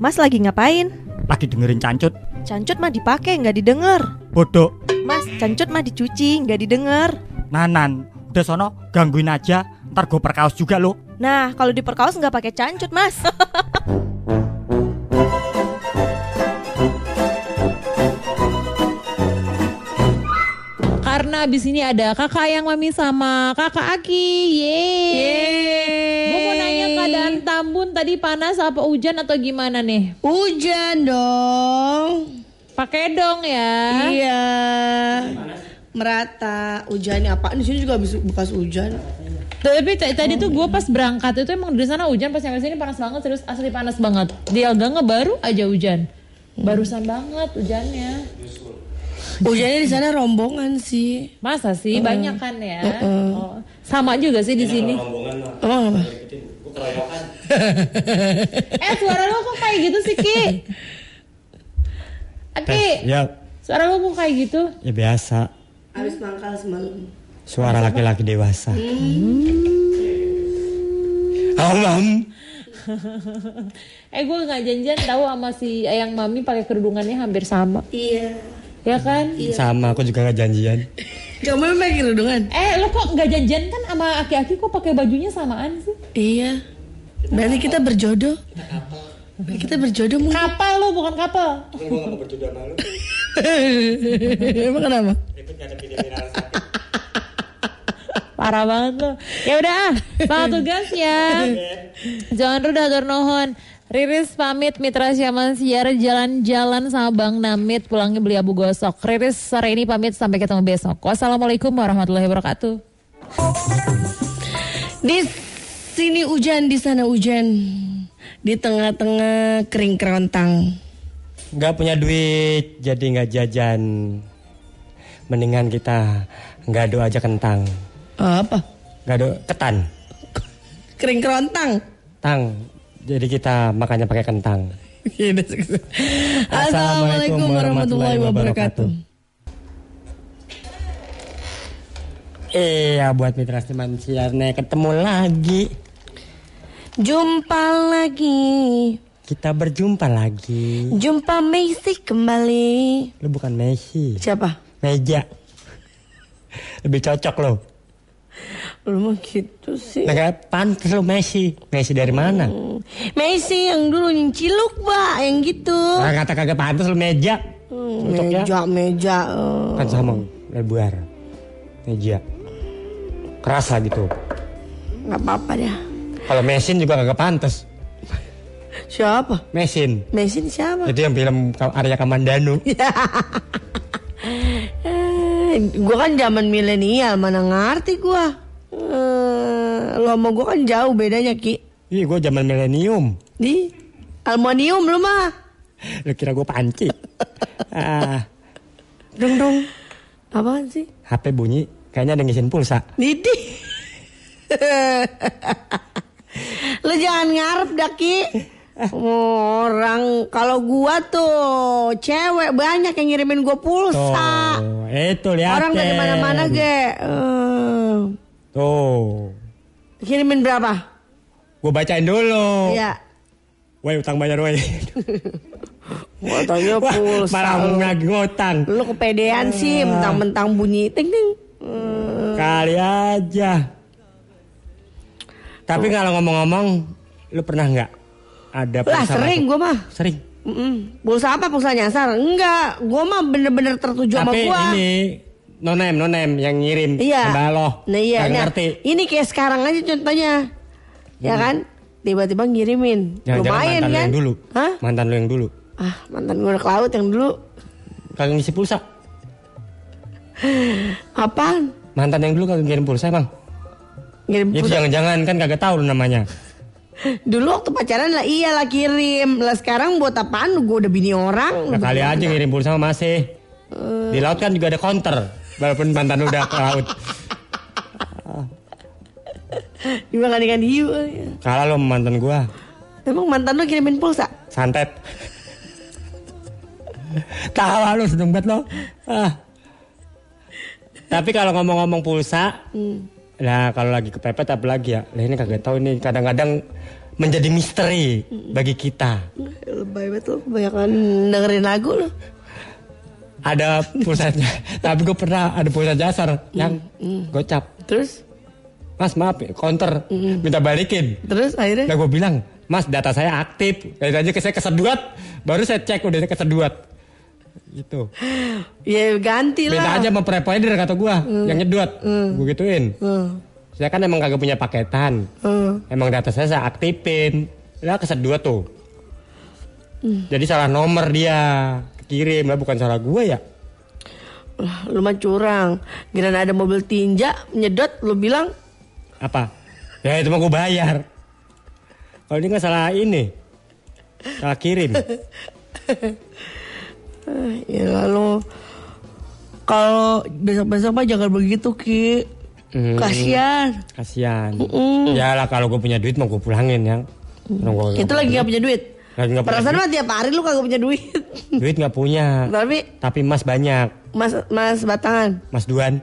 Mas lagi ngapain? Lagi dengerin cancut. Cancut mah dipakai nggak didengar. Bodoh. Mas, cancut mah dicuci nggak didengar. Nanan. Udah sono gangguin aja. Ntar gue perkaos juga lo. Nah, kalau di perkaos nggak pakai cancut, Mas. Karena abis ini ada kakak yang mami sama kakak Aki. Yeay. Keadaan Tambun tadi panas apa hujan atau gimana nih? Hujan dong. Pakai dong ya. Iya. Merata. Hujannya apa? Di sini juga habis bekas hujan. Tapi tadi tuh gue pas berangkat itu emang di sana hujan pas sampai sini panas banget serius asli panas banget. Di Elgange baru aja hujan. Barusan banget hujannya. Hujannya di sana rombongan sih. Masa sih banyak kan ya? Oh, sama juga sih di sini. Emang apa? Eh suara lo kok kayak gitu sih Ki? Aki, Ya, suara lo kok kayak gitu? ya biasa. Habis mangkal semalam. Suara laki-laki dewasa. Alam. Eh gue nggak janjian tahu sama si Ayang Mami pakai kerudungannya hampir sama, Iya. ya kan? Sama aku juga gak janjian. Kamu memang pakai kerudungan? Eh lo kok nggak janjian kan sama aki-aki kok pakai bajunya samaan sih? Iya. Berarti kita berjodoh. Kita berjodoh mungkin. Kapal lo bukan kapal. Emang kenapa? Parah banget lo. Ya udah ah, selamat tugas ya. Jangan rudah nuhun. Riris pamit Mitra Syaman Siar jalan-jalan sama Bang Namit pulangnya beli abu gosok. Riris sore ini pamit sampai ketemu besok. Wassalamualaikum warahmatullahi wabarakatuh. Di sini hujan, di sana hujan. Di tengah-tengah kering kerontang. Gak punya duit, jadi gak jajan. Mendingan kita gado aja kentang. Apa? Gado ketan. Kering kerontang. Tang. Jadi kita makannya pakai kentang. Assalamualaikum warahmatullahi wabarakatuh. Iya buat mitra teman siarnya ketemu lagi. Jumpa lagi. Kita berjumpa lagi. Jumpa Messi kembali. Lu bukan Messi, Siapa? meja. Lebih cocok lo. Lu mah gitu sih. Nah, pantas lo Messi. Messi dari mana? Messi yang dulu nyiciluk, Mbak, yang gitu. Nah, kata kagak pantas lo meja. Hmm, Cocok ya? meja, meja. eh. Kan sama lebar. Meja. Keras lah gitu. Nggak apa-apa dah. Kalau mesin juga kagak pantas. Siapa? Mesin. Messi ini siapa? Itu yang film Arya Kamandanu. Eh, gua kan zaman milenial, mana ngerti gua. Eh, lo sama gua kan jauh bedanya, Ki. Ih, gue zaman milenium. Di aluminium lu mah. Lu kira gue panci. ah, dong dong. Apaan sih? HP bunyi, kayaknya ada ngisiin pulsa. Didi. lu jangan ngarep dah, Ki. Orang kalau gua tuh cewek banyak yang ngirimin gua pulsa. Tuh, itu lihat. Orang dari mana-mana, Ge. Eh, Tuh, kirimin berapa? gue bacain dulu. Iya. Woi utang bayar woi. Gua tanya Wah, pulsa. malah lu. nagih ngutang. Lu kepedean sih, mentang-mentang bunyi ting ting. Hmm, Kali aja. Tapi kalau ngomong-ngomong, lu pernah nggak ada Lah sering gua mah. Sering. Mm-mm. Pulsa apa pulsa nyasar? Enggak, gua mah bener-bener tertuju sama Tapi gua. ini nonem nonem yang ngirim. Iya. Mbak lo. Nah iya, nah, ngerti. ini kayak sekarang aja contohnya. Ya kan? Tiba-tiba ngirimin. Jangan-jangan Lumayan mantan lu kan? yang dulu. Hah? Mantan lu yang dulu. Ah, mantan gua anak laut yang dulu. Kagak ngisi pulsa. Apaan? Mantan yang dulu kagak ngirim pulsa emang. Ngirim Itu jangan-jangan kan kagak tahu lu namanya. Dulu waktu pacaran lah iyalah kirim. Lah sekarang buat apaan? Gua udah bini orang. Nah, kali aja ngirim pulsa masih. Di laut kan juga ada counter. Walaupun mantan udah ke laut. Dibandingkan hiu. Kalah lo mantan gua. Emang mantan lu kirimin pulsa? Santet. Tawa lu seneng banget lo. Ah. Tapi kalau ngomong-ngomong pulsa, Hmm. Nah kalau lagi kepepet apa lagi ya? Lah ini kagak tahu ini kadang-kadang menjadi misteri bagi kita. Lebay banget lu kebanyakan dengerin lagu lu. Ada pulsanya, tapi gue pernah ada pulsa jasar yang gocap. Terus Mas maaf, counter, minta balikin. terus akhirnya Nah gue bilang, Mas data saya aktif. Dari aja ke saya keseduat, baru saya cek udah keseduat. Gitu. ya ganti lah. aja sama provider kata gue, yang nyedot. Gue gituin. Hmm. Saya kan emang kagak punya paketan. Hmm. Emang data saya saya aktifin. Lah keseduat tuh. Jadi salah nomor dia kirim lah bukan salah gue ya. Lah, lu mah curang. Giliran ada mobil tinja nyedot lu bilang Apa? Ya itu mah gue bayar. Kalau ini nggak salah ini, salah kirim. ya lalu kalau besok-besok mah jangan begitu Ki. Hmm. Kasian. Kasian. Mm. Ya lah kalau gue punya duit mau gue pulangin yang. Orang gua Itu lagi gak punya duit. Lagi punya Perasaan mah tiap hari lu kagak punya duit. duit nggak punya. Tapi Tapi emas banyak. Mas Mas Batangan. Mas Duan.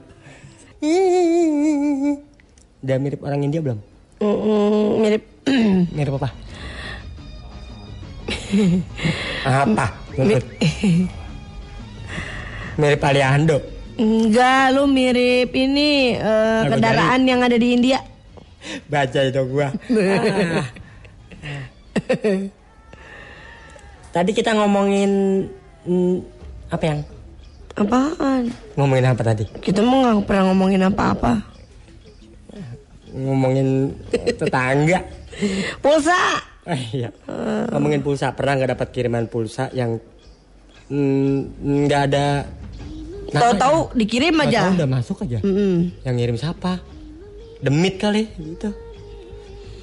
Udah mirip orang India belum? Mm, mirip Mirip apa? apa? Menurut? mirip Aliando. Enggak, lu mirip ini Aku kendaraan yang ada di India. Baca itu gua. Ah. Tadi kita ngomongin mm, apa yang? Apaan? Ngomongin apa tadi? Kita mau nggak pernah ngomongin apa-apa. Ngomongin tetangga. Pulsa. Eh, iya. Ngomongin pulsa pernah nggak dapat kiriman pulsa yang mm, nggak ada Tahu-tahu dikirim Nggak aja. tahu udah masuk aja. Mm-mm. Yang ngirim siapa? Demit kali gitu.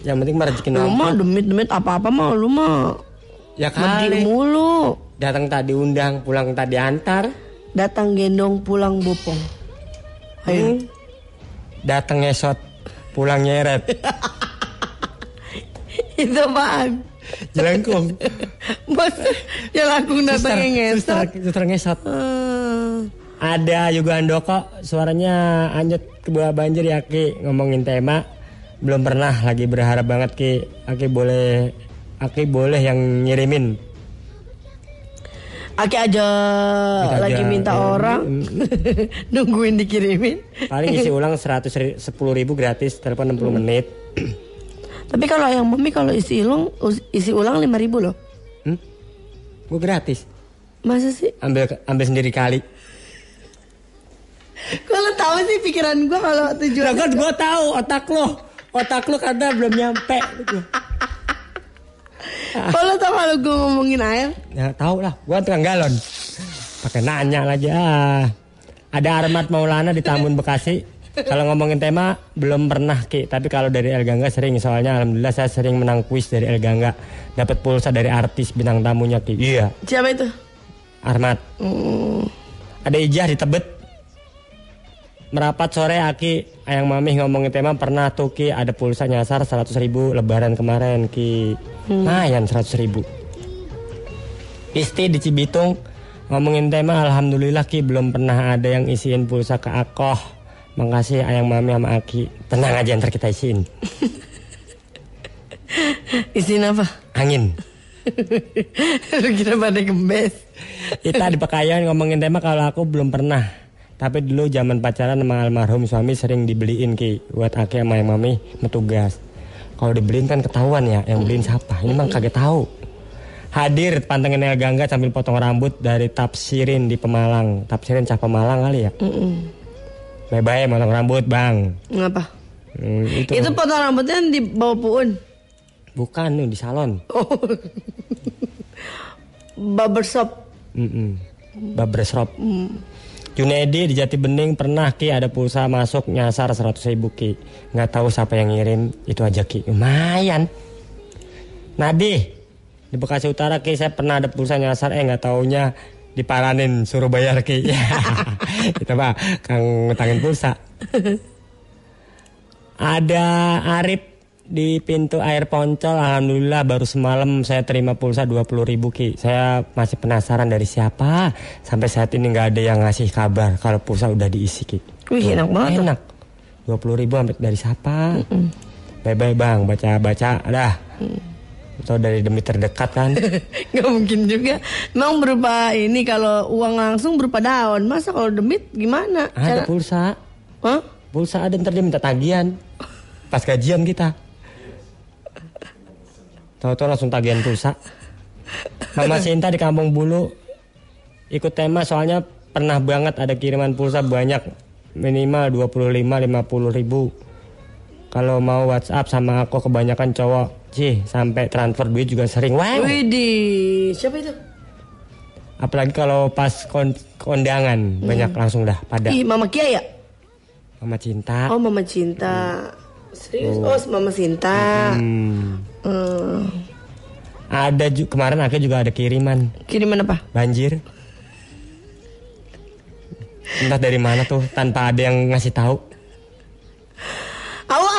Yang penting mah rezeki Lu mah demit-demit apa-apa mah lu mah Ya kali. mulu. Datang tadi undang, pulang tadi antar. Datang gendong pulang bopong. Ayo. Hmm. Datang ngesot, pulang nyeret. Itu apaan? Jelengkung. Bos, ya langsung datangnya ngesot. Suster, ngesot. Eh, Ada Yoga Andoko, suaranya anjut ke bawah banjir ya Ki ngomongin tema. Belum pernah lagi berharap banget Ki. Aki boleh Aki boleh yang ngirimin. Aki aja Kita lagi aja, minta ya. orang nungguin dikirimin. Paling isi ulang 110 ribu gratis, telepon 60 menit. Tapi kalau yang mami kalau isi ulang isi ulang lima ribu loh. Hmm? Gue gratis. Masa sih? Ambil ambil sendiri kali. Kalau tahu sih pikiran gua kalau tujuan. Lah kan gue tahu otak lo, otak lo karena belum nyampe. Kalau tahu kalau gua ngomongin air, Ya tahu lah, gue tukang galon. Pakai nanya lagi ah. Ada Armat Maulana di Tambun Bekasi. Kalau ngomongin tema belum pernah Ki, tapi kalau dari El Gangga sering. Soalnya alhamdulillah saya sering menang kuis dari El Gangga. Dapat pulsa dari artis bintang tamunya Ki. Iya, siapa itu? Armat. Hmm, Ada Ijah di Tebet. Merapat sore Aki Ayang Mami ngomongin tema pernah tuh Ki. Ada pulsa nyasar 100 ribu lebaran kemarin Ki. Mayan 100 ribu. Isti di Cibitung ngomongin tema Alhamdulillah Ki. Belum pernah ada yang isiin pulsa ke Akoh Makasih Ayang Mami sama Aki Tenang aja ntar kita isiin Isiin apa? Angin Lu kira pada gembes. Kita di Pekayon ngomongin tema kalau aku belum pernah. Tapi dulu zaman pacaran sama almarhum suami sering dibeliin ki buat Aki sama yang mami metugas. Kalau dibeliin kan ketahuan ya, yang beliin siapa? Ini mah kaget tahu. Hadir pantengin El Gangga sambil potong rambut dari Tapsirin di Pemalang. Tapsirin cah Pemalang kali ya. Bye-bye potong rambut bang. Ngapa? Hmm, itu, Itu potong rambutnya di bawah puun. bukan nih di salon. Oh. Barbershop. Mm-mm. Barbershop. Junedi di Jati Bening pernah Ki ada pulsa masuk nyasar 100 ribu Ki. Nggak tahu siapa yang ngirim itu aja Ki. Lumayan. Nadi di Bekasi Utara Ki saya pernah ada pulsa nyasar eh nggak taunya diparanin suruh bayar Ki. itu pak kang ngutangin pulsa. Ada Arif di pintu air Poncol. Alhamdulillah baru semalam saya terima pulsa 20 ribu Ki. Saya masih penasaran dari siapa. Sampai saat ini nggak ada yang ngasih kabar Kalau pulsa udah diisi Ki. Wih enak banget. Enak 20 ribu sampai dari siapa? Bye bye bang. Baca-baca. Dah Atau dari demi terdekat kan? Gak mungkin juga. Memang berupa ini kalau uang langsung berupa daun. Masa kalau demit gimana? Ada pulsa. Hah? Pulsa ada ntar dia minta tagihan. Pas gajian kita. Tahu-tahu langsung tagihan pulsa. Mama Sinta di Kampung Bulu ikut tema soalnya pernah banget ada kiriman pulsa banyak minimal 25 50 ribu. Kalau mau WhatsApp sama aku kebanyakan cowok sih sampai transfer duit juga sering. Wow. Widih, siapa itu? Apalagi kalau pas kon- kondangan banyak langsung dah pada Ih, Mama Kia ya? Mama Cinta. Oh, Mama Cinta. Serius? Oh, Mama Cinta. Hmm. Hmm. Ada ju- kemarin akhirnya juga ada kiriman Kiriman apa? banjir. Entah dari mana tuh tanpa ada yang ngasih tahu.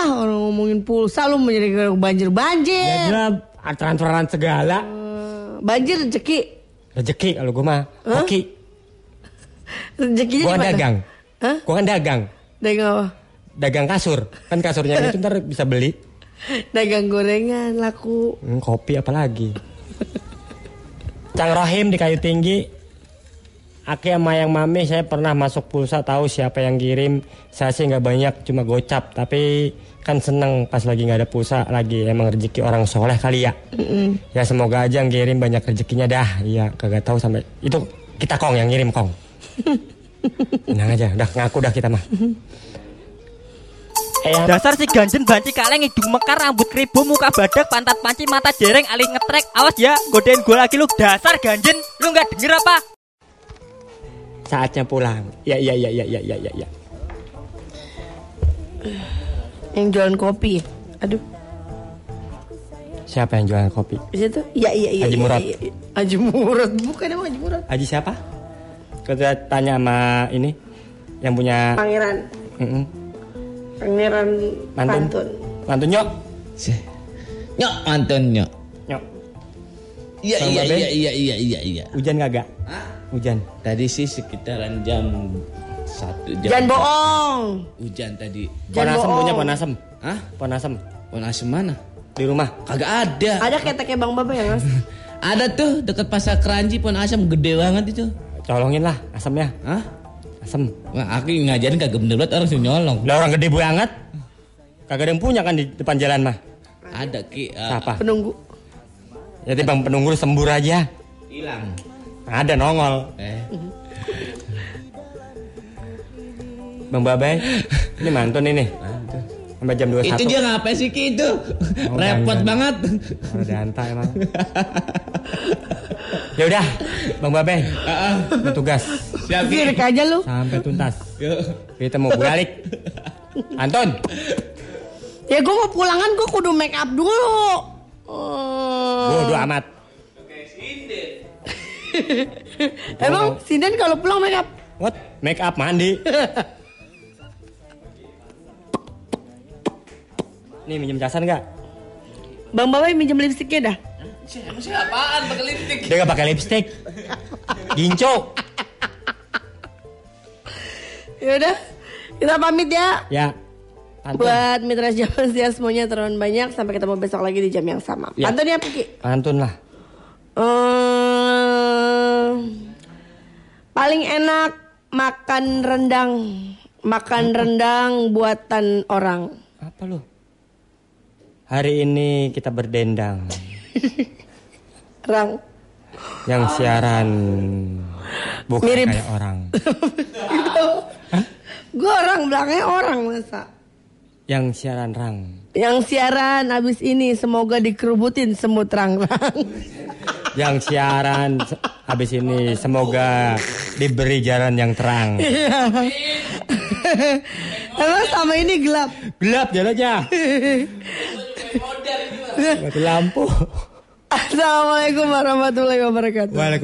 Alah, orang ngomongin pulsa lu menjadi banjir-banjir. Ya jelas transferan segala. Eh, Banjir rezeki. Rezeki kalau gue mah hoki. Rezekinya Gue di kan dagang. Hah? Gue kan dagang. Dagang apa? Dagang kasur. Kan kasurnya itu ntar bisa beli. Dagang gorengan laku. Hmm, kopi apalagi. Cang Rohim di kayu tinggi. Aki sama yang mami saya pernah masuk pulsa tahu siapa yang kirim. Saya sih nggak banyak cuma gocap tapi kan seneng pas lagi nggak ada pulsa lagi emang rezeki orang soleh kali ya. Ya semoga aja yang kirim banyak rezekinya dah. Iya kagak tahu sampai itu kita kong yang ngirim kong. Tenang aja, udah ngaku dah kita mah. Eh, Dasar si ganjen banci kaleng hidung mekar rambut keribu muka badak pantat panci mata jereng alih ngetrek awas ya godain gue lagi lu dasar ganjen lu nggak denger apa saatnya pulang. Ya ya ya ya ya ya ya. ya. Yang jualan kopi. Aduh, Siapa yang jualan kopi? di situ? Iya, iya, iya. Haji iya, Murad. iya, iya. Haji Murad, bukan emang Haji Murad. Haji siapa? Kita tanya sama ini yang punya Pangeran, Mm-mm. Pangeran Pantun. Pantun. Pantun nyok. Nyok mantan nyok. Iya iya Babe? iya iya iya iya iya. Hujan kagak? Hujan. Tadi sih sekitaran jam satu jam. Jangan bohong. Hujan tadi. Jangan Ponasem bohong. punya ponasem. Hah? Ponasem Pohon asem mana? di rumah. Kagak ada. Ada keteknya Bang Baba ya, Mas? Ada tuh dekat pasar keranji pohon asem gede banget itu. Colongin lah asemnya. Hah? Asem. Wah, aku ngajarin kagak bener banget orang nyolong. Lah orang gede banget. Kagak ada yang punya kan di depan jalan mah. Ada ki. eh, Siapa? Penunggu. Ya bang penunggu sembur aja. Hilang. Ada nongol. Eh. Bang Babai. Ini mantun ini. Sampai jam 21. Itu dia ngapain sih ki itu? Oh, Repot banget. Oh, danta emang. ya udah, Bang Babe. Bertugas Siap ki. Kirik aja lu. sampai tuntas. Kita mau balik. Anton, Ya gue mau pulangan gue kudu make up dulu. Oh. Bodo amat. Emang Sinden kalau pulang make up? What? Make up mandi. Nih minjem jasa nggak? Bang Baba minjem lipstiknya dah. Apaan pakai lipstick? Dia nggak pakai lipstick. Ginco. Ya udah, kita pamit ya. Ya. Pantun. Buat mitra zaman setia semuanya terlalu banyak. Sampai ketemu besok lagi di jam yang sama. Ya. Pantun ya Piki. Pantun lah. Eh, paling enak makan rendang. Makan rendang buatan orang. Apa lu? Hari ini kita berdendang. Rang. Yang siaran bukan Mirip. kayak orang. Gue orang belakangnya orang masa. Yang siaran rang. Yang siaran abis ini semoga dikerubutin semut rang-rang. Yang siaran habis ini semoga diberi jalan yang terang. Emang sama ini gelap. Gelap jalan aja. Lampu. Assalamualaikum warahmatullahi wabarakatuh. Waalaikumsalam.